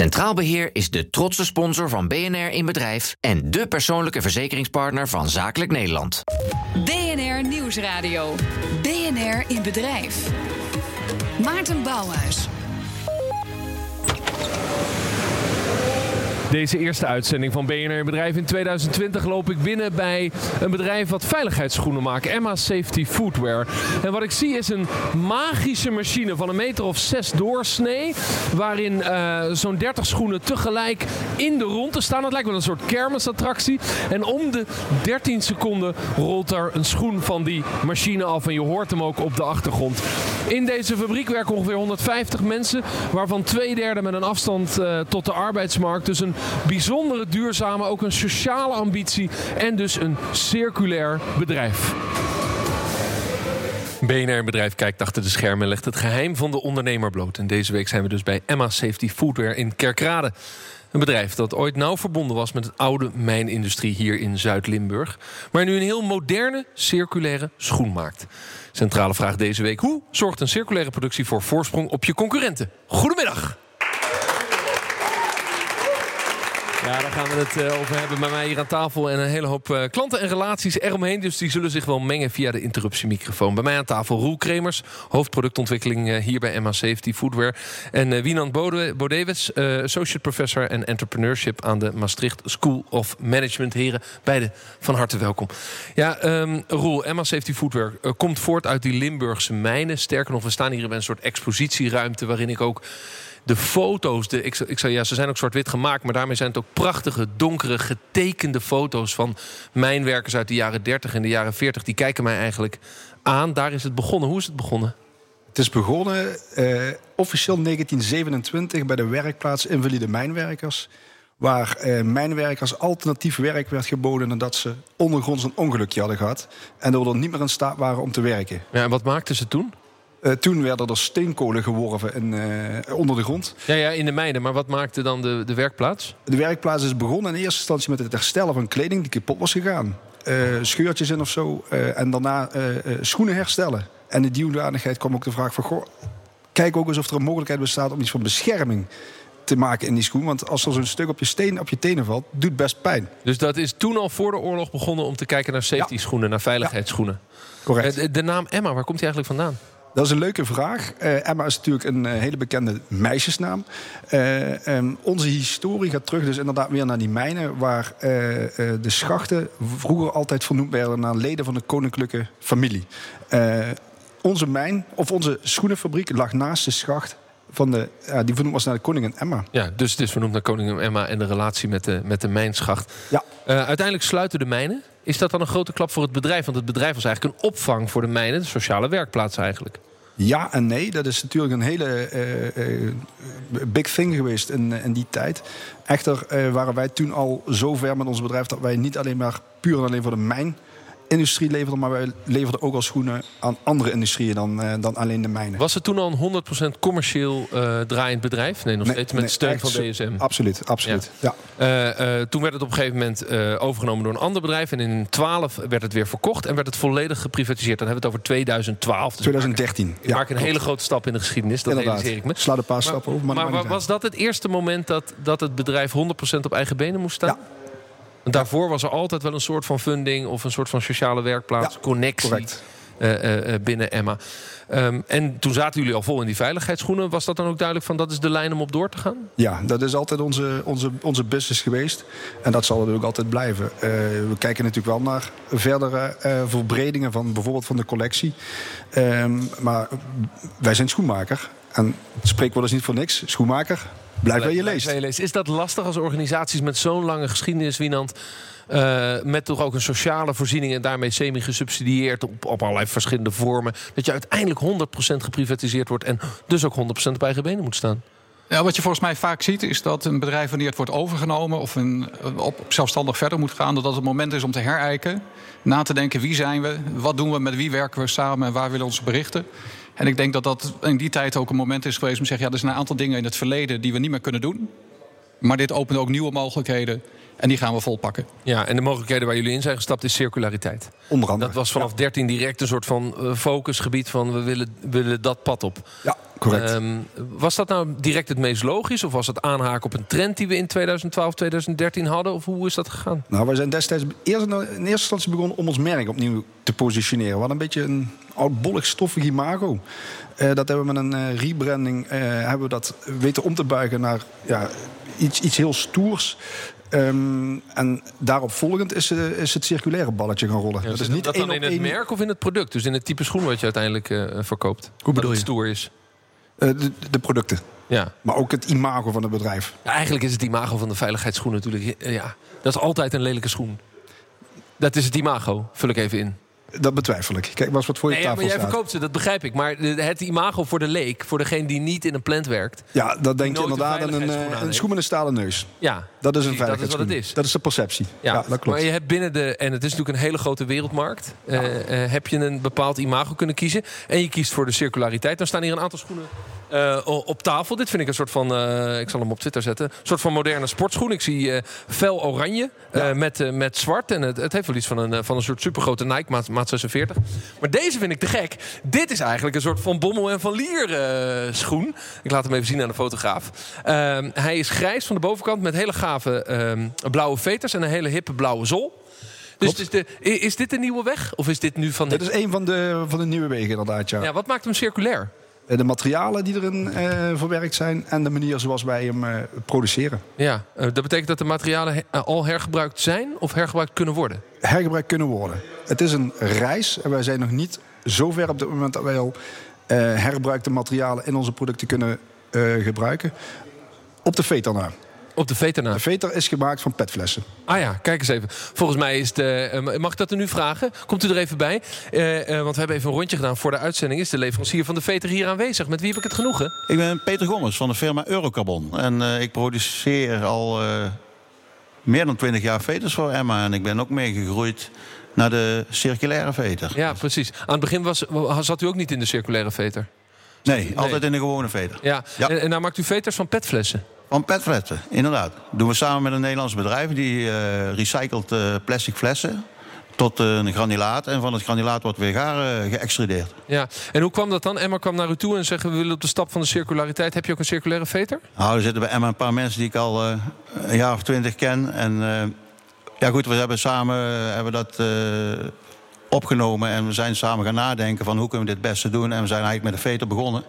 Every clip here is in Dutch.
Centraal Beheer is de trotse sponsor van BNR in Bedrijf en de persoonlijke verzekeringspartner van Zakelijk Nederland. BNR Nieuwsradio. BNR in Bedrijf. Maarten Bouwhuis. Deze eerste uitzending van BNR Bedrijf in 2020 loop ik binnen bij een bedrijf wat veiligheidsschoenen maakt. Emma Safety Footwear. En wat ik zie is een magische machine van een meter of zes doorsnee. Waarin uh, zo'n 30 schoenen tegelijk in de ronde staan. Het lijkt wel een soort kermisattractie. En om de 13 seconden rolt er een schoen van die machine af. En je hoort hem ook op de achtergrond. In deze fabriek werken ongeveer 150 mensen. Waarvan twee derde met een afstand uh, tot de arbeidsmarkt. Dus een bijzondere duurzame, ook een sociale ambitie en dus een circulair bedrijf. BNR Bedrijf kijkt achter de schermen en legt het geheim van de ondernemer bloot. En deze week zijn we dus bij Emma Safety Footwear in Kerkrade. Een bedrijf dat ooit nauw verbonden was met het oude mijnindustrie hier in Zuid-Limburg. Maar nu een heel moderne, circulaire schoen maakt. Centrale vraag deze week: hoe zorgt een circulaire productie voor voorsprong op je concurrenten? Goedemiddag. Ja, daar gaan we het uh, over hebben bij mij hier aan tafel. En een hele hoop uh, klanten en relaties eromheen. Dus die zullen zich wel mengen via de interruptiemicrofoon. Bij mij aan tafel Roel Kremers, hoofdproductontwikkeling uh, hier bij MA Safety Footwear. En Wienand Bode Bodewits, associate professor en entrepreneurship aan de Maastricht School of Management. Heren, beide van harte welkom. Ja, um, Roel, MA Safety Footwear komt voort uit die Limburgse mijnen. Sterker nog, we staan hier in een soort expositieruimte waarin ik ook de foto's, de, ik, ik zou, ja, ze zijn ook zwart-wit gemaakt, maar daarmee zijn het ook prachtige, donkere, getekende foto's van mijnwerkers uit de jaren 30 en de jaren 40. Die kijken mij eigenlijk aan. Daar is het begonnen. Hoe is het begonnen? Het is begonnen uh, officieel 1927 bij de werkplaats Invalide Mijnwerkers. Waar uh, mijnwerkers alternatief werk werd geboden nadat ze ondergronds een ongelukje hadden gehad. En er niet meer in staat waren om te werken. Ja, en wat maakten ze toen? Uh, toen werden er steenkolen geworven in, uh, onder de grond. Ja, ja, in de mijnen. Maar wat maakte dan de, de werkplaats? De werkplaats is begonnen in eerste instantie met het herstellen van kleding die kapot was gegaan. Uh, scheurtjes in of zo. en daarna schoenen herstellen. En in die hoedanigheid kwam ook de vraag van... Goh, kijk ook eens of er een mogelijkheid bestaat om iets van bescherming te maken in die schoen. Want als er zo'n stuk op je, steen, op je tenen valt, doet best pijn. Dus dat is toen al voor de oorlog begonnen om te kijken naar safety schoenen, naar veiligheidsschoenen. Ja. Correct. De, de naam Emma, waar komt die eigenlijk vandaan? Dat is een leuke vraag. Uh, Emma is natuurlijk een uh, hele bekende meisjesnaam. Uh, um, onze historie gaat terug dus inderdaad weer naar die mijnen... waar de schachten vroeger altijd vernoemd werden... naar leden van de koninklijke familie. onze mijn, of onze schoenenfabriek, lag naast de schacht van de, ja, die vernoemd was naar de koningin Emma. Ja, dus het is vernoemd naar koningin Emma en de relatie met de, met de mijnschacht. Ja. uiteindelijk sluiten de mijnen. Is dat dan een grote klap voor het bedrijf? Want het bedrijf was eigenlijk een opvang voor de mijnen, de sociale werkplaats eigenlijk. Ja en nee. Dat is natuurlijk een hele uh, uh, big thing geweest in, in die tijd. Echter waren wij toen al zo ver met ons bedrijf dat wij niet alleen maar puur en alleen voor de mijn industrie leverde, maar wij leverden ook al schoenen aan andere industrieën dan, uh, dan alleen de mijnen. Was het toen al een 100% commercieel uh, draaiend bedrijf? Nee, nog nee, steeds met nee, steun van DSM. Absoluut, absoluut. Ja. ja. Uh, toen werd het op een gegeven moment overgenomen door een ander bedrijf. En in 12 werd het weer verkocht en werd het volledig geprivatiseerd. Dan hebben we het over 2012. Dus 2013. Ik maak, ja, maak een hele grote stap in de geschiedenis. Dat Inderdaad. realiseer ik me. Sla een paar stappen over. Maar, maar was dat het eerste moment dat, dat het bedrijf 100% op eigen benen moest staan? Ja. Daarvoor was er altijd wel een soort van funding of een soort van sociale werkplaats, ja, connectie uh, uh, binnen Emma. Um, en toen zaten jullie al vol in die veiligheidsschoenen. Was dat dan ook duidelijk van dat is de lijn om op door te gaan? Ja, dat is altijd onze, onze, onze business geweest. En dat zal ook altijd blijven. Uh, we kijken natuurlijk wel naar verdere verbredingen van bijvoorbeeld van de collectie. Um, maar wij zijn schoenmaker. En het spreekwoord is niet voor niks. Schoenmaker, Blijf bij je leest. Is dat lastig als organisaties met zo'n lange geschiedenis, Wienand... Uh, met toch ook een sociale voorziening en daarmee semi-gesubsidieerd op, op allerlei verschillende vormen. Dat je uiteindelijk 100% geprivatiseerd wordt en dus ook 100% op eigen benen moet staan. Ja, wat je volgens mij vaak ziet, is dat een bedrijf wanneer het wordt overgenomen of een, op, zelfstandig verder moet gaan, dat dat het moment is om te herijken. Na te denken wie zijn we, wat doen we, met wie werken we samen en waar willen we onze berichten. En ik denk dat dat in die tijd ook een moment is geweest om te zeggen: ja, er zijn een aantal dingen in het verleden die we niet meer kunnen doen. Maar dit opent ook nieuwe mogelijkheden. En die gaan we volpakken. Ja, en de mogelijkheden waar jullie in zijn gestapt is circulariteit. Onder andere. Dat was vanaf 13 direct een soort van eh, focusgebied van we willen, willen dat pad op. Ja, correct. Ehm, was dat nou direct het meest logisch? Of was het aanhaken op een trend die we in 2012, 2013 hadden? Of hoe is dat gegaan? Nou, wij zijn destijds eerst, in eerste instantie begonnen om ons merk opnieuw te positioneren. We hadden een beetje een oudbollig stoffig imago. Uh, dat hebben we met een uh, rebranding uh, hebben we dat weten om te buigen naar ja, iets, iets heel stoers. Um, en daarop volgend is, is, het circulaire balletje gaan rollen. Ja, dat is niet dat dan in het merk of in het product? Dus in het type schoen wat je uiteindelijk uh, verkoopt? Hoe bedoel dat je? het stoer is? Uh, de, de, producten. Ja. Maar ook het imago van het bedrijf. Ja, eigenlijk is het imago van de veiligheidsschoen natuurlijk... Ja, dat is altijd een lelijke schoen. Dat is het imago, vul ik even in. Dat betwijfel ik. Kijk, was wat voor je nee, tafel ja, maar jij staat. verkoopt ze, dat begrijp ik. Maar het imago voor de leek, voor degene die niet in een plant werkt... Ja, dat denk je een inderdaad aan een, uh, aan een schoen met een stalen neus. Ja, Dat is een precies, dat is wat het is. Dat is de perceptie. Ja, dat klopt. Maar je hebt binnen de, en het is natuurlijk een hele grote wereldmarkt, uh, uh, heb je een bepaald imago kunnen kiezen. En je kiest voor de circulariteit. Dan staan hier een aantal schoenen uh, op tafel. Dit vind ik een soort van, uh, ik zal hem op Twitter zetten, een soort van moderne sportschoen. Ik zie uh, fel oranje ja. met, met zwart. En het, het, heeft wel iets van een, van een soort supergrote Nike, maat, maat 46. Maar deze vind ik te gek. Dit is eigenlijk een soort van Bommel en van Lier schoen. Ik laat hem even zien aan de fotograaf. Ehm, hij is grijs van de bovenkant met hele gave ehm, blauwe veters en een hele hippe blauwe zol. Dus is, de, is, dit de nieuwe weg? Of is dit nu van... Dit is een van de, van de nieuwe wegen inderdaad, ja. ja. Wat maakt hem circulair? De materialen die erin uh, verwerkt zijn en de manier zoals wij hem uh, produceren. Ja, uh, dat betekent dat de materialen al hergebruikt zijn of hergebruikt kunnen worden? Hergebruikt kunnen worden. Het is een reis en wij zijn nog niet zo ver op dit moment dat wij al herbruikte materialen in onze producten kunnen gebruiken. Op de veter na. Op de veter na. De veter is gemaakt van petflessen. Ah ja, kijk eens even. Volgens mij is de. Uh, mag ik dat er nu vragen? Komt u er even bij? Uh, uh, want we hebben even een rondje gedaan voor de uitzending. Is de leverancier van de veter hier aanwezig? Met wie heb ik het genoegen? Ik ben Peter Gommers van de firma Eurocarbon. En ik produceer al meer dan 20 jaar veters voor Emma. En ik ben ook meegegroeid naar de circulaire veter. Ja, precies. Aan het begin was, zat u ook niet in de circulaire veter? Nee, nee. altijd in de gewone veter. Ja, ja. En, en nou maakt u veters van petflessen? Van petflessen, inderdaad. Dat doen we samen met een Nederlands bedrijf. Die uh, recycelt uh, plastic flessen tot uh, een granulaat. En van het granulaat wordt weer gaar geëxtrudeerd. Ja, en hoe kwam dat dan? Emma kwam naar u toe en zegt... we willen op de stap van de circulariteit. Heb je ook een circulaire veter? Nou, er zitten bij Emma een paar mensen die ik al een jaar of twintig ken. En ja goed, we hebben samen hebben dat opgenomen en we zijn samen gaan nadenken van hoe kunnen we dit het beste doen. En we zijn eigenlijk met de veter begonnen.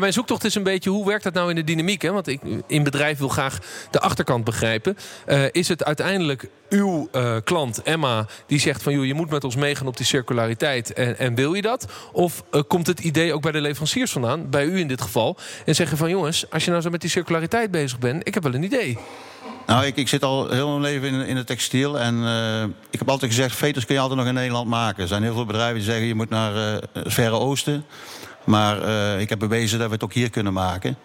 Mijn zoektocht is een beetje hoe werkt dat nou in de dynamiek? Hè? Want ik in bedrijf wil graag de achterkant begrijpen. Uh, is het uiteindelijk uw klant Emma die zegt van joh, je moet met ons meegaan op die circulariteit en, en wil je dat? Of komt het idee ook bij de leveranciers vandaan, bij u in dit geval, en zeggen van jongens, als je nou zo met die circulariteit bezig bent, ik heb wel een idee. Nou, ik, ik zit al heel mijn leven in, in het textiel. En uh, ik heb altijd gezegd, veters kun je altijd nog in Nederland maken. Er zijn heel veel bedrijven die zeggen, je moet naar uh, het Verre Oosten. Maar uh, ik heb bewezen dat we het ook hier kunnen maken.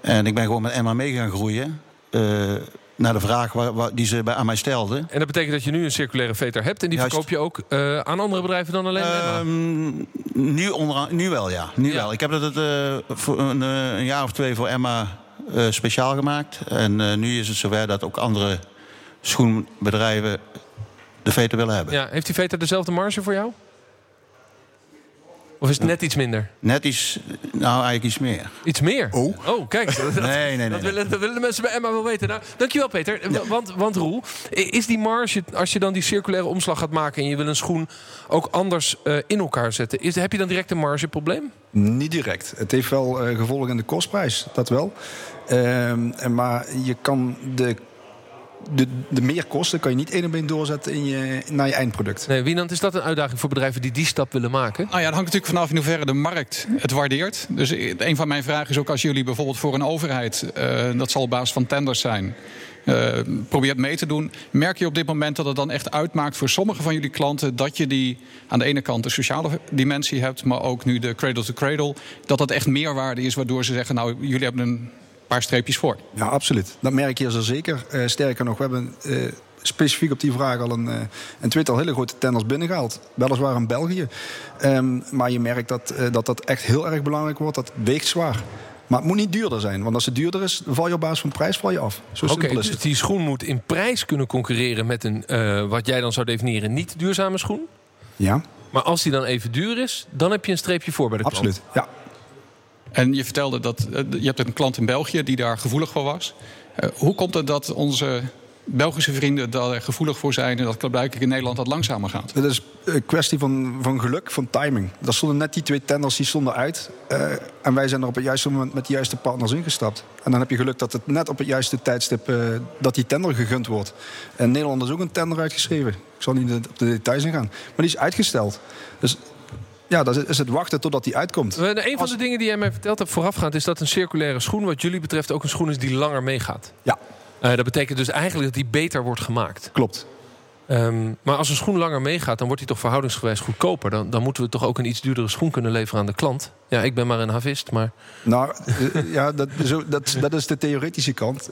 En ik ben gewoon met Emma mee gaan groeien. naar de vraag waar, waar, die ze bij, aan mij stelden. En dat betekent dat je nu een circulaire veter hebt. En die Juist. verkoop je ook aan andere bedrijven dan alleen Emma? Um, nu, onder, nu wel, ja. Nu ja. wel. Ik heb dat voor een, een jaar of twee voor Emma uh, speciaal gemaakt. En uh, nu is het zover dat ook andere schoenbedrijven de veter willen hebben. Ja, heeft die veter dezelfde marge voor jou? Of is het net iets minder? Net iets, nou eigenlijk iets meer. Iets meer? Oh, oh kijk. Dat, nee, nee, nee. Dat willen, dat willen de mensen bij Emma wel weten. Nou, dankjewel Peter. Ja. Want, want Roel, is die marge, als je dan die circulaire omslag gaat maken... en je wil een schoen ook anders uh, in elkaar zetten... Is, heb je dan direct een margeprobleem? Niet direct. Het heeft wel uh, gevolgen in de kostprijs, dat wel. Uh, maar je kan de de, de meerkosten kan je niet één op één doorzetten in je, naar je eindproduct. Nee, Wienand, is dat een uitdaging voor bedrijven die die stap willen maken? Nou ja, dat hangt natuurlijk vanaf in hoeverre de markt het waardeert. Dus een van mijn vragen is ook als jullie bijvoorbeeld voor een overheid... Uh, dat zal op basis van tenders zijn... Uh, probeert mee te doen. Merk je op dit moment dat het dan echt uitmaakt voor sommige van jullie klanten dat je die aan de ene kant de sociale dimensie hebt, maar ook nu de cradle-to-cradle, -cradle, dat dat echt meerwaarde is, waardoor ze zeggen: Nou, jullie hebben een paar streepjes voor. Ja, absoluut. Dat merk je zo zeker. Uh, sterker nog, we hebben uh, specifiek op die vraag al een, uh, een tweetal hele grote tenders binnengehaald. Weliswaar in België. Um, maar je merkt dat, dat dat echt heel erg belangrijk wordt. Dat weegt zwaar. Maar het moet niet duurder zijn. Want als het duurder is, val je op basis van prijs val je af. Zo Oké, simpel is dus het. die schoen moet in prijs kunnen concurreren met een, eh, wat jij dan zou definiëren, niet duurzame schoen. Ja, Maar als die dan even duur is, dan heb je een streepje voor bij de klant. absoluut. Ja. En je vertelde dat eh, je hebt een klant in België die daar gevoelig voor was. Eh, hoe komt het dat onze Belgische vrienden daar gevoelig voor zijn... en dat blijkbaar in Nederland wat langzamer gaat? Het is een kwestie van, van geluk, van timing. Er stonden net die twee tenders die stonden uit. eh, en wij zijn er op het juiste moment met de juiste partners ingestapt. En dan heb je geluk dat het net op het juiste tijdstip eh, dat die tender gegund wordt. En Nederland is ook een tender uitgeschreven. Ik zal niet op de details ingaan. Maar die is uitgesteld. Dus ja, dat is het wachten totdat die uitkomt. Eh, Een van Als- de dingen die jij mij verteld hebt voorafgaand... is dat een circulaire schoen wat jullie betreft ook een schoen is die langer meegaat. Ja, Eh, dat betekent dus eigenlijk dat die beter wordt gemaakt. klopt. Ehm, maar als een schoen langer meegaat, dan wordt die toch verhoudingsgewijs goedkoper. Dan, dan moeten we toch ook een iets duurdere schoen kunnen leveren aan de klant. Ja, ik ben maar een havist, maar... Nou, eh, ja, dat, zo, dat, dat is de theoretische kant.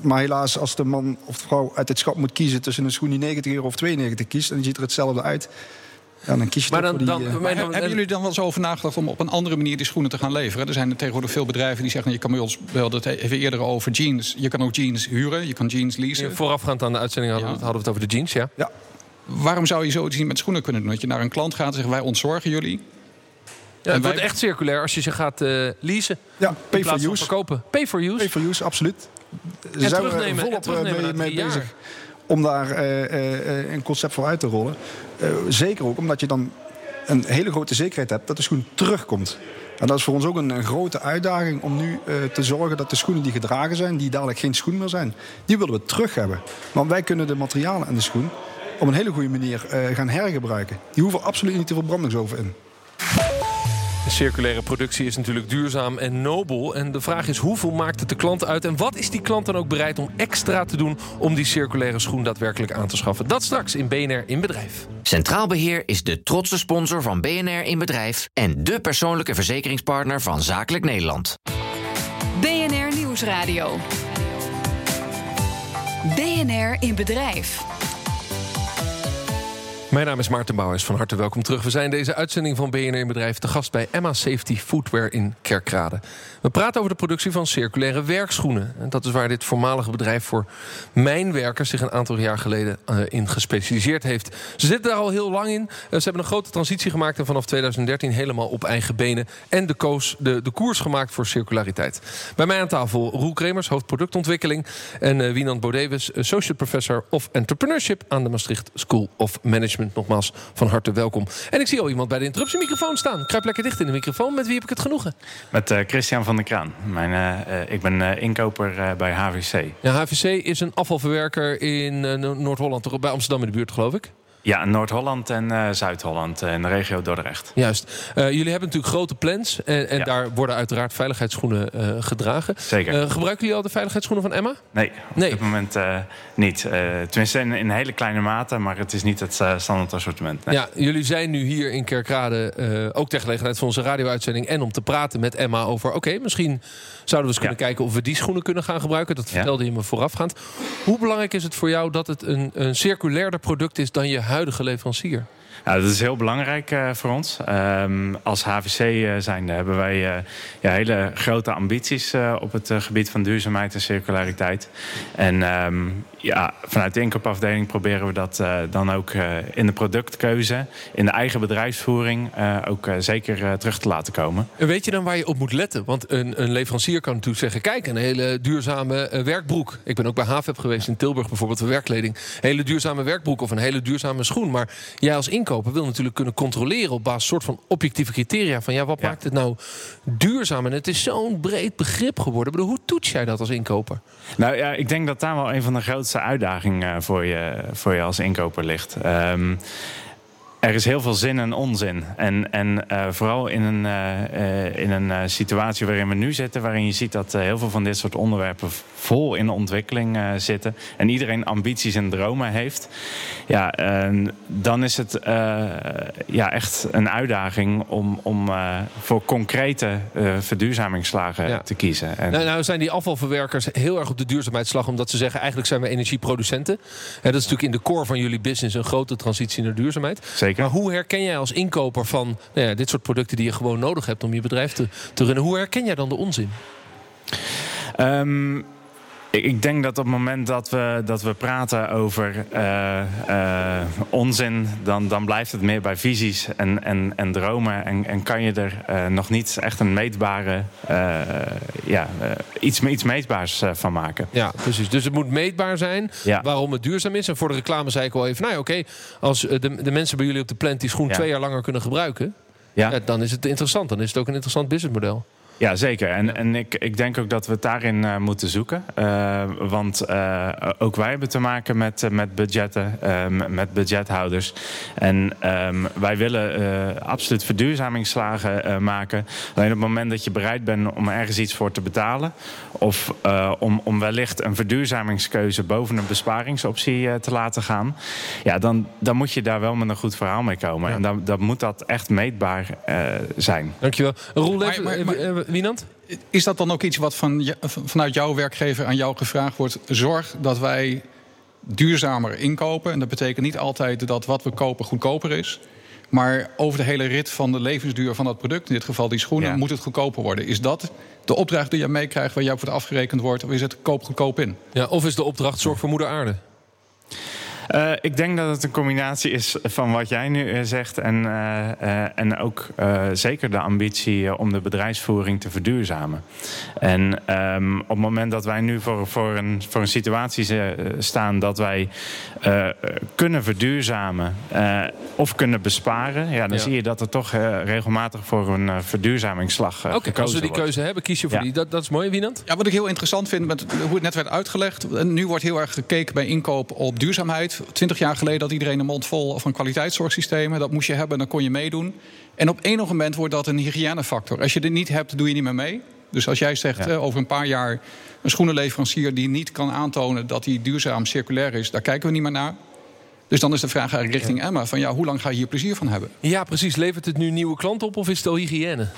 Maar helaas, als de man of de vrouw uit het schap moet kiezen... tussen een schoen die 90 euro of 92 kiest... en die ziet er hetzelfde uit... Ja, dan kies je Maar dan, voor die... dan, eh, maar dan- hebben jullie dan wel eens over nagedacht om op een andere manier die schoenen te gaan leveren? Er zijn er tegenwoordig veel bedrijven die zeggen: je kan bij ons, we hadden het even eerder over jeans. Je kan ook jeans huren, je kan jeans leasen. Voorafgaand aan de uitzending hadden, we het- hadden we het over de jeans, ja. ja, Waarom zou je zoiets niet met schoenen kunnen doen? Dat je naar een klant gaat en zegt: wij ontzorgen jullie. ja het wij- wordt echt circulair als je ze gaat eh leasen. ja, pay for use. verkopen. Pay for use. Pay for use, absoluut. Ze En zijn terugnemen, en volop eh, terugnemen mee, mee bezig om daar eh, eh, eh, een concept voor uit te rollen. Zeker ook omdat je dan een hele grote zekerheid hebt dat de schoen terugkomt. En dat is voor ons ook een, grote uitdaging om nu te zorgen dat de schoenen die gedragen zijn, die dadelijk geen schoen meer zijn, die willen we terug hebben. Want wij kunnen de materialen en de schoen op een hele goede manier gaan hergebruiken. Die hoeven absoluut niet te veel brandingsoven in. Circulaire productie is natuurlijk duurzaam en nobel. En de vraag is hoeveel maakt het de klant uit? En wat is die klant dan ook bereid om extra te doen... om die circulaire schoen daadwerkelijk aan te schaffen? Dat straks in BNR in Bedrijf. Centraal Beheer is de trotse sponsor van BNR in Bedrijf... en de persoonlijke verzekeringspartner van Zakelijk Nederland. BNR Nieuwsradio. BNR in Bedrijf. Mijn naam is Maarten Bouwers, van harte welkom terug. We zijn deze uitzending van BNR Bedrijf te gast bij Emma Safety Footwear in Kerkrade. We praten over de productie van circulaire werkschoenen. En dat is waar dit voormalige bedrijf voor mijnwerkers zich een aantal jaar geleden eh, in gespecialiseerd heeft. Ze zitten daar al heel lang in. Eh, ze hebben een grote transitie gemaakt en vanaf 2013 helemaal op eigen benen. En de, koos, de, de koers gemaakt voor circulariteit. Bij mij aan tafel Roel Kremers, hoofd productontwikkeling. En eh, Wienand Bodewes, Associate Professor of Entrepreneurship aan de Maastricht School of Management. Nogmaals, van harte welkom. En ik zie al iemand bij de interruptiemicrofoon staan. Kruip lekker dicht in de microfoon. Met wie heb ik het genoegen? Met eh, Christian van der Kraan. Mijn, eh, eh, ik ben eh, inkoper bij HVC. Ja, HVC is een afvalverwerker in No- Noord-Holland, toch bij Amsterdam in de buurt, geloof ik. Ja, Noord-Holland en eh, Zuid-Holland eh, in de regio Dordrecht. Juist. Eh, jullie hebben natuurlijk grote plans. En, en Ja. daar worden uiteraard veiligheidsschoenen eh, gedragen. Zeker. Eh, gebruiken jullie al de veiligheidsschoenen van Emma? nee, op nee. dit moment eh, niet. Eh, tenminste in, hele kleine mate, maar het is niet het eh, standaard assortiment. nee. Ja, jullie zijn nu hier in Kerkrade, eh, ook ter gelegenheid van onze radio-uitzending... en om te praten met Emma over... oké, misschien zouden we eens kunnen Ja. kijken of we die schoenen kunnen gaan gebruiken. Dat Ja. vertelde je me voorafgaand. Hoe belangrijk is het voor jou dat het een, een circulairder product is... dan je huidige leverancier? Dat is heel belangrijk eh, voor ons. Ehm, als HVC uh, zijnde hebben wij eh, ja, hele grote ambities eh, op het eh, gebied van duurzaamheid en circulariteit. En ehm, ja, vanuit de inkoopafdeling proberen we dat eh, dan ook eh, in de productkeuze, in de eigen bedrijfsvoering, eh, ook zeker terug te laten komen. En weet je dan waar je op moet letten? Want een, een leverancier kan natuurlijk zeggen... kijk, een hele duurzame werkbroek. Ik ben ook bij HAVEP geweest in Tilburg bijvoorbeeld... voor werkkleding. Een hele duurzame werkbroek of een hele duurzame schoen. Maar jij als inkoper wil natuurlijk kunnen controleren... op basis soort van objectieve criteria. Van ja, wat Ja. maakt het nou duurzaam? En het is zo'n breed begrip geworden. Ik bedoel, hoe toets jij dat als inkoper? Nou ja, ik denk dat daar wel een van de grootste uitdagingen eh, voor, je, voor je als inkoper ligt. Ehm, er is heel veel zin en onzin. En, en eh, vooral in een, eh, in een situatie waarin we nu zitten, waarin je ziet dat heel veel van dit soort onderwerpen vol in de ontwikkeling eh, zitten. En iedereen ambities en dromen heeft. Ja, en dan is het eh, ja, echt een uitdaging om, om eh, voor concrete verduurzamingsslagen Ja. te kiezen. En, Nou, nou zijn die afvalverwerkers heel erg op de duurzaamheidsslag... omdat ze zeggen, eigenlijk zijn we energieproducenten. Hè, dat is natuurlijk in de core van jullie business... een grote transitie naar duurzaamheid. zeker. zeker. Maar hoe herken jij als inkoper van nou ja, dit soort producten die je gewoon nodig hebt om je bedrijf te, te runnen, hoe herken jij dan de onzin? Um, ik denk dat op het moment dat we, dat we praten over uh, uh, onzin, dan, dan blijft het meer bij visies en, en, en dromen. En, en kan je er uh, nog niet echt een meetbare, ja, iets, iets meetbaars van maken. Ja, precies. Dus het moet meetbaar zijn ja. waarom het duurzaam is. En voor de reclame zei ik al even, nou ja, oké, als de, de mensen bij jullie op de plant die schoen ja. twee jaar langer kunnen gebruiken, ja. dan is het interessant. Dan is het ook een interessant businessmodel. Ja, zeker. En, en ik, ik denk ook dat we het daarin uh, moeten zoeken. Uh, want uh, ook wij hebben te maken met, met budgetten, met budgethouders. En um, wij willen absoluut verduurzamingsslagen maken. Alleen op het moment dat je bereid bent om ergens iets voor te betalen... of om, om wellicht een verduurzamingskeuze boven een besparingsoptie te laten gaan... Ja, dan, dan moet je daar wel met een goed verhaal mee komen. Ja. En dan, dan moet dat echt meetbaar zijn. Dankjewel. Roel, even, maar, maar, maar, Wienand? Is dat dan ook iets wat van, vanuit jouw werkgever aan jou gevraagd wordt? Zorg dat wij duurzamer inkopen. En dat betekent niet altijd dat wat we kopen goedkoper is. Maar over de hele rit van de levensduur van dat product, in dit geval die schoenen, ja. moet het goedkoper worden. Is dat de opdracht die je meekrijgt waar jou voor afgerekend wordt? Of is het koop goedkoop in? Ja, of is de opdracht zorg voor moeder aarde? Uh, ik denk dat het een combinatie is van wat jij nu uh, zegt. En, uh, en ook zeker de ambitie om de bedrijfsvoering te verduurzamen. En um, op het moment dat wij nu voor, voor, een, voor een situatie staan dat wij kunnen verduurzamen of kunnen besparen, ja, dan ja. zie je dat er toch regelmatig voor een verduurzamingsslag Oké, okay, als we die keuze hebben, kies je voor ja. die. Dat, dat is mooi, Wienand. Ja, wat ik heel interessant vind met hoe het net werd uitgelegd. Nu wordt heel erg gekeken bij inkoop op duurzaamheid. Twintig jaar geleden had iedereen een mond vol van kwaliteitszorgsystemen. Dat moest je hebben, dan kon je meedoen. En op enig moment wordt dat een hygiënefactor. Als je dit niet hebt, doe je niet meer mee. Dus als jij zegt ja. over een paar jaar een schoenenleverancier die niet kan aantonen dat hij duurzaam circulair is, daar kijken we niet meer naar. Dus dan is de vraag eigenlijk richting Emma: van ja, hoe lang ga je hier plezier van hebben? Ja, precies. Levert het nu nieuwe klanten op of is het al hygiëne?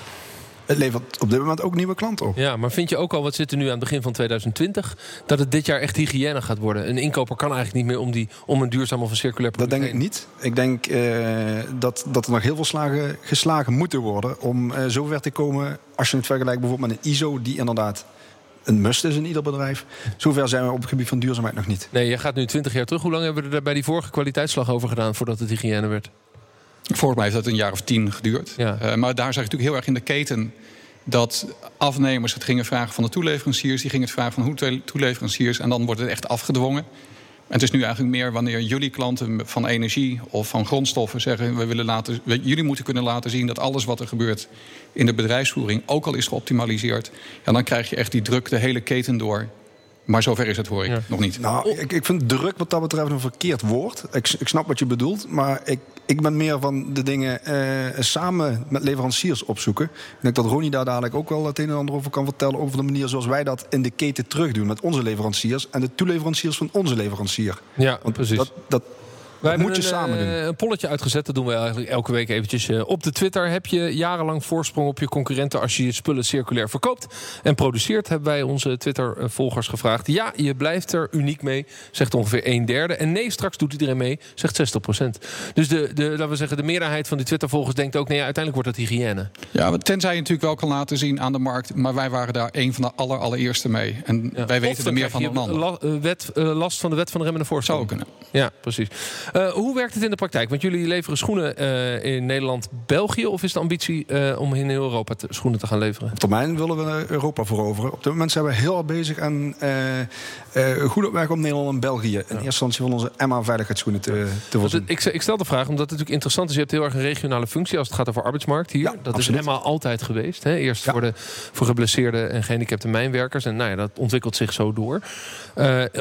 Het levert op dit moment ook nieuwe klanten op. Ja, maar vind je ook al, wat zit er nu aan het begin van 2020... dat het dit jaar echt hygiëne gaat worden? Een inkoper kan eigenlijk niet meer om, die, om een duurzaam of een circulair product Dat denk ik niet. Ik denk uh, dat, dat er nog heel veel slagen geslagen moeten worden... om uh, zover te komen, als je het vergelijkt bijvoorbeeld met een ISO... die inderdaad een must is in ieder bedrijf. Zover zijn we op het gebied van duurzaamheid nog niet. Nee, je gaat nu 20 jaar terug. Hoe lang hebben we er bij die vorige kwaliteitsslag over gedaan... voordat het hygiëne werd? Volgens mij heeft dat een jaar of tien geduurd. Ja. Uh, maar daar zag je natuurlijk heel erg in de keten dat afnemers het gingen vragen van de toeleveranciers. Die gingen het vragen van hoe toeleveranciers. En dan wordt het echt afgedwongen. En het is nu eigenlijk meer wanneer jullie klanten van energie of van grondstoffen zeggen: we willen laten, jullie moeten kunnen laten zien dat alles wat er gebeurt in de bedrijfsvoering ook al is geoptimaliseerd. En dan krijg je echt die druk de hele keten door. Maar zover is het, hoor ik ja. nog niet. Nou, ik, ik vind druk wat dat betreft een verkeerd woord. Ik, ik snap wat je bedoelt, maar ik, ik ben meer van de dingen uh, samen met leveranciers opzoeken. Ik denk dat Ronnie daar dadelijk ook wel het een en ander over kan vertellen... over de manier zoals wij dat in de keten terugdoen met onze leveranciers... en de toeleveranciers van onze leverancier. Ja, Want precies. Dat, dat, wij moet je een, samen doen. een polletje uitgezet. Dat doen we eigenlijk elke week eventjes uh, op de Twitter. Heb je jarenlang voorsprong op je concurrenten als je je spullen circulair verkoopt en produceert? Hebben wij onze Twitter-volgers gevraagd. Ja, je blijft er uniek mee, zegt ongeveer een derde. En nee, straks doet iedereen mee, zegt 60 procent. Dus de, de, laten we zeggen, de meerderheid van die Twitter-volgers denkt ook... nee, uiteindelijk wordt het hygiëne. Ja, tenzij je natuurlijk wel kan laten zien aan de markt... maar wij waren daar een van de aller, allereerste mee. En ja. wij weten er meer van dan anderen. La, wet, uh, last van de wet van de remmende voorstel. Zou kunnen. Ja, precies. Uh, hoe werkt het in de praktijk? Want jullie leveren schoenen uh, in Nederland, België... of is de ambitie uh, om in heel Europa te, schoenen te gaan leveren? Op termijn willen we Europa veroveren. Op dit moment zijn we heel erg bezig aan goed op weg om Nederland en België... in ja. eerste instantie van onze Emma-veiligheidsschoenen te, te voorzien. Ik, ik, stel de vraag omdat het natuurlijk interessant is. Je hebt heel erg een regionale functie als het gaat over arbeidsmarkt hier. Ja, dat absoluut. is Emma altijd geweest. Hè? Eerst ja. voor, de, voor geblesseerde en gehandicapte mijnwerkers. En nou ja, dat ontwikkelt zich zo door.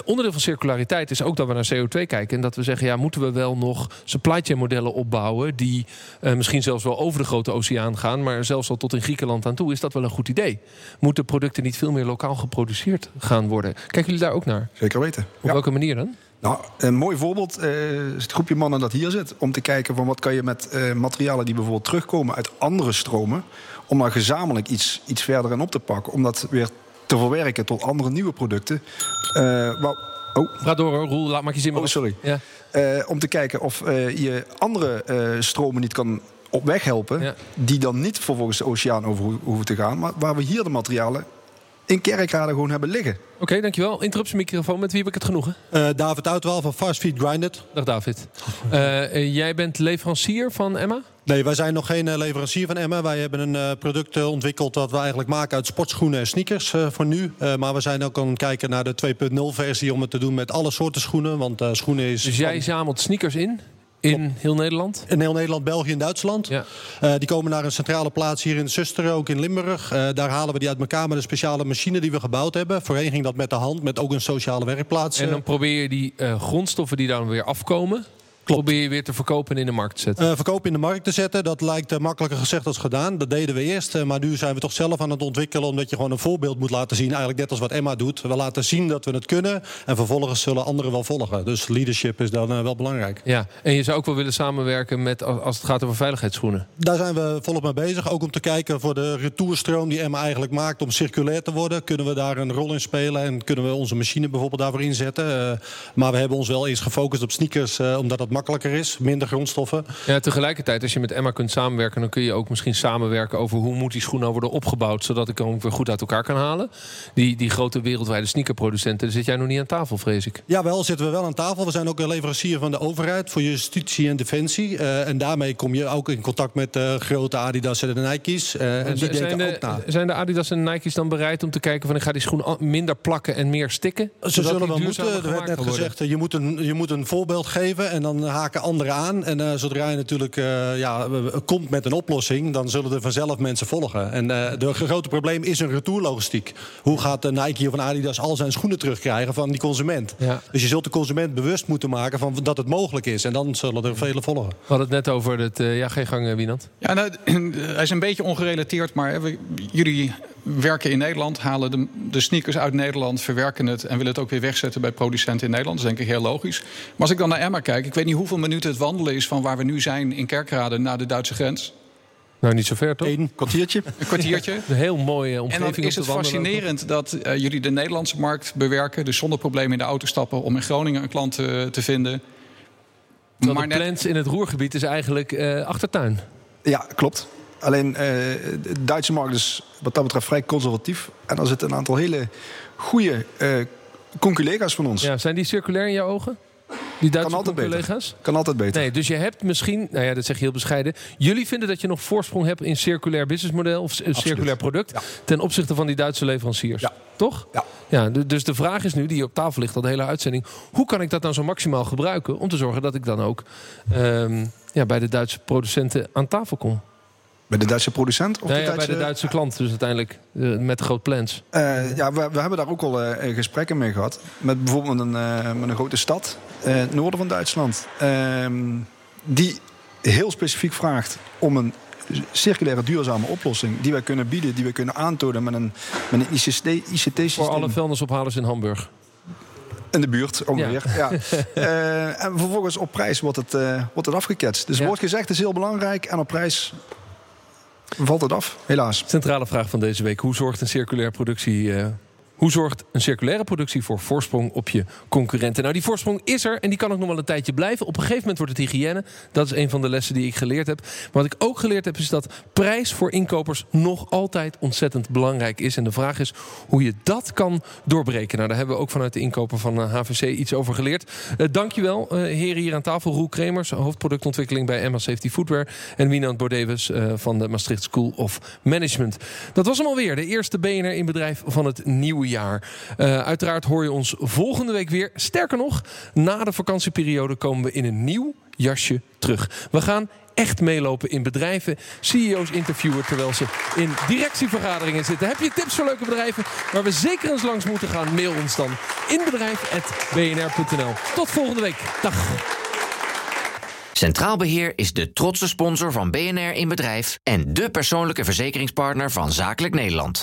onderdeel van circulariteit is ook dat we naar CO2 kijken... en dat we zeggen, ja, moeten we wel nog supply chain modellen opbouwen... die uh, misschien zelfs wel over de grote oceaan gaan... maar zelfs al tot in Griekenland aan toe, is dat wel een goed idee. Moeten producten niet veel meer lokaal geproduceerd gaan worden? Kijken jullie daar ook naar? Zeker weten. Op ja. welke manier dan? Nou, een mooi voorbeeld uh, is het groepje mannen dat hier zit. Om te kijken van wat kan je met uh, materialen die bijvoorbeeld terugkomen uit andere stromen... om daar gezamenlijk iets, iets verder in op te pakken. Om dat weer te verwerken tot andere nieuwe producten. Uh, waar, Oh. Praat door hoor, Roel, laat, maak je zin maar Oh, sorry. Ja. Eh, om te kijken of eh, je andere eh, stromen niet kan op weg helpen. Ja. Die dan niet vervolgens de oceaan over ho- hoeven te gaan. Maar waar we hier de materialen in kerkraden gewoon hebben liggen. Oké, dankjewel. Interruptiemicrofoon, met wie heb ik het genoegen? Eh, David Uitwal van Fast Feed Grinded. Dag David. Jij bent leverancier van Emma? Nee, wij zijn nog geen eh, leverancier van Emma. Wij hebben een eh, product eh, ontwikkeld dat we eigenlijk maken uit sportschoenen en sneakers voor nu. Maar we zijn ook aan het kijken naar de 2.0 versie om het te doen met alle soorten schoenen. Want schoenen is Dus jij zamelt sneakers in, in heel Nederland? in heel Nederland, België en Duitsland. Ja. Die komen naar een centrale plaats hier in Susteren, ook in Limburg. Daar halen we die uit elkaar met een speciale machine die we gebouwd hebben. Voorheen ging dat met de hand, met ook een sociale werkplaats. En dan probeer je die grondstoffen die dan weer afkomen... probeer je weer te verkopen en in de markt te zetten. Eh, verkoop in de markt te zetten, dat lijkt eh, makkelijker gezegd als gedaan. Dat deden we eerst, eh, maar nu zijn we toch zelf aan het ontwikkelen... omdat je gewoon een voorbeeld moet laten zien, eigenlijk net als wat Emma doet. We laten zien dat we het kunnen en vervolgens zullen anderen wel volgen. Dus leadership is dan wel belangrijk. Ja, en je zou ook wel willen samenwerken met als het gaat over veiligheidsschoenen. Daar zijn we volop mee bezig. Ook om te kijken voor de retourstroom die Emma eigenlijk maakt om circulair te worden. Kunnen we daar een rol in spelen en kunnen we onze machine bijvoorbeeld daarvoor inzetten. Maar we hebben ons wel eerst gefocust op sneakers omdat dat makkelijker is. Minder grondstoffen. Ja, tegelijkertijd, als je met Emma kunt samenwerken... dan kun je ook misschien samenwerken over hoe moet die schoen nou worden opgebouwd... zodat ik hem ook weer goed uit elkaar kan halen. Die, die grote wereldwijde sneakerproducenten, daar zit jij nog niet aan tafel, vrees ik. Jawel, zitten we wel aan tafel. We zijn ook een leverancier van de overheid voor justitie en defensie. Eh, en daarmee kom je ook in contact met de grote Adidas en de Nike's. Eh, en die zijn, denken de, ook na. zijn de Adidas en Nike's dan bereid om te kijken... van ik ga die schoen minder plakken en meer stikken? Ze zullen wel moeten. Er werd net worden? gezegd, eh, je moet, een, je moet een voorbeeld geven en dan haken anderen aan. En eh, zodra je natuurlijk eh, ja, eh, komt met een oplossing, dan zullen er vanzelf mensen volgen. En eh de grote probleem is een retourlogistiek. Hoe gaat de Nike of Adidas al zijn schoenen terugkrijgen van die consument? Ja. Dus je zult de consument bewust moeten maken van dat het mogelijk is. En dan zullen er velen volgen. We hadden het net over het... eh, ja, geen gang, eh, Wienand. Ja, nou, hij is een beetje ongerelateerd, maar hè, we- jullie werken in Nederland, halen de, de sneakers uit Nederland, verwerken het en willen het ook weer wegzetten bij producenten in Nederland. Dat is denk ik heel logisch. Maar als ik dan naar Emma kijk, ik weet niet hoeveel minuten het wandelen is van waar we nu zijn in Kerkrade naar de Duitse grens. Nou, niet zo ver, toch? Eén Kwartiertje. Een kwartiertje. Een heel mooie En omgeving dan is het fascinerend dat eh, jullie de Nederlandse markt bewerken, dus zonder probleem in de auto stappen om in Groningen een klant eh, te vinden. Terwijl Maar de net- in het Roergebied is eigenlijk eh, achtertuin. Ja, klopt. Alleen eh, de Duitse markt is wat dat betreft vrij conservatief. En er zitten een aantal hele goede eh conculega's van ons. Ja, zijn die circulair in jouw ogen? Die Duitse altijd beter. collega's? Kan altijd beter. Nee, dus je hebt misschien, nou ja, dat zeg je heel bescheiden. Jullie vinden dat je nog voorsprong hebt in circulair businessmodel of c- circulair product ten opzichte van die Duitse leveranciers. Ja. Toch? Ja. ja. Dus de vraag is nu, die op tafel ligt al de hele uitzending, hoe kan ik dat nou zo maximaal gebruiken om te zorgen dat ik dan ook ehm, ja, bij de Duitse producenten aan tafel kom? Bij de Duitse producent? Of de ja, bij de Duitse klant dus uiteindelijk eh, met de groot plans. Eh, ja, we, we hebben daar ook al eh, gesprekken mee gehad. Met bijvoorbeeld een, met een grote stad in het noorden van Duitsland. Ehm, die heel specifiek vraagt om een circulaire duurzame oplossing. Die wij kunnen bieden, die we kunnen aantonen met een, met een ICT-systeem. Voor alle vuilnisophalers in Hamburg. In de buurt ongeveer. Ja. En vervolgens op prijs wordt het, eh, wordt het afgeketst. Dus Ja. wordt gezegd is heel belangrijk. En op prijs valt het af, helaas. Centrale vraag van deze week. Hoe zorgt een circulaire productie... eh, hoe zorgt een circulaire productie voor voorsprong op je concurrenten? Nou, die voorsprong is er en die kan ook nog wel een tijdje blijven. Op een gegeven moment wordt het hygiëne. Dat is een van de lessen die ik geleerd heb. Maar wat ik ook geleerd heb, is dat prijs voor inkopers nog altijd ontzettend belangrijk is. En de vraag is hoe je dat kan doorbreken. Nou, daar hebben we ook vanuit de inkoper van eh, HVC iets over geleerd. Uh, dankjewel, uh, heren hier aan tafel. Roel Kremers, hoofdproductontwikkeling bij Emma Safety Footwear. En Wienand Bordewes uh, van de Maastricht School of Management. Dat was hem alweer, de eerste BNR in bedrijf van het nieuwe jaar. Uh, uiteraard hoor je ons volgende week weer. Sterker nog, na de vakantieperiode komen we in een nieuw jasje terug. We gaan echt meelopen in bedrijven, CEO's interviewen terwijl ze in directievergaderingen zitten. Heb je tips voor leuke bedrijven waar we zeker eens langs moeten gaan? Mail ons dan inbedrijf.bnr.nl. Tot volgende week. Dag. Centraal Beheer is de trotse sponsor van BNR in Bedrijf en de persoonlijke verzekeringspartner van Zakelijk Nederland.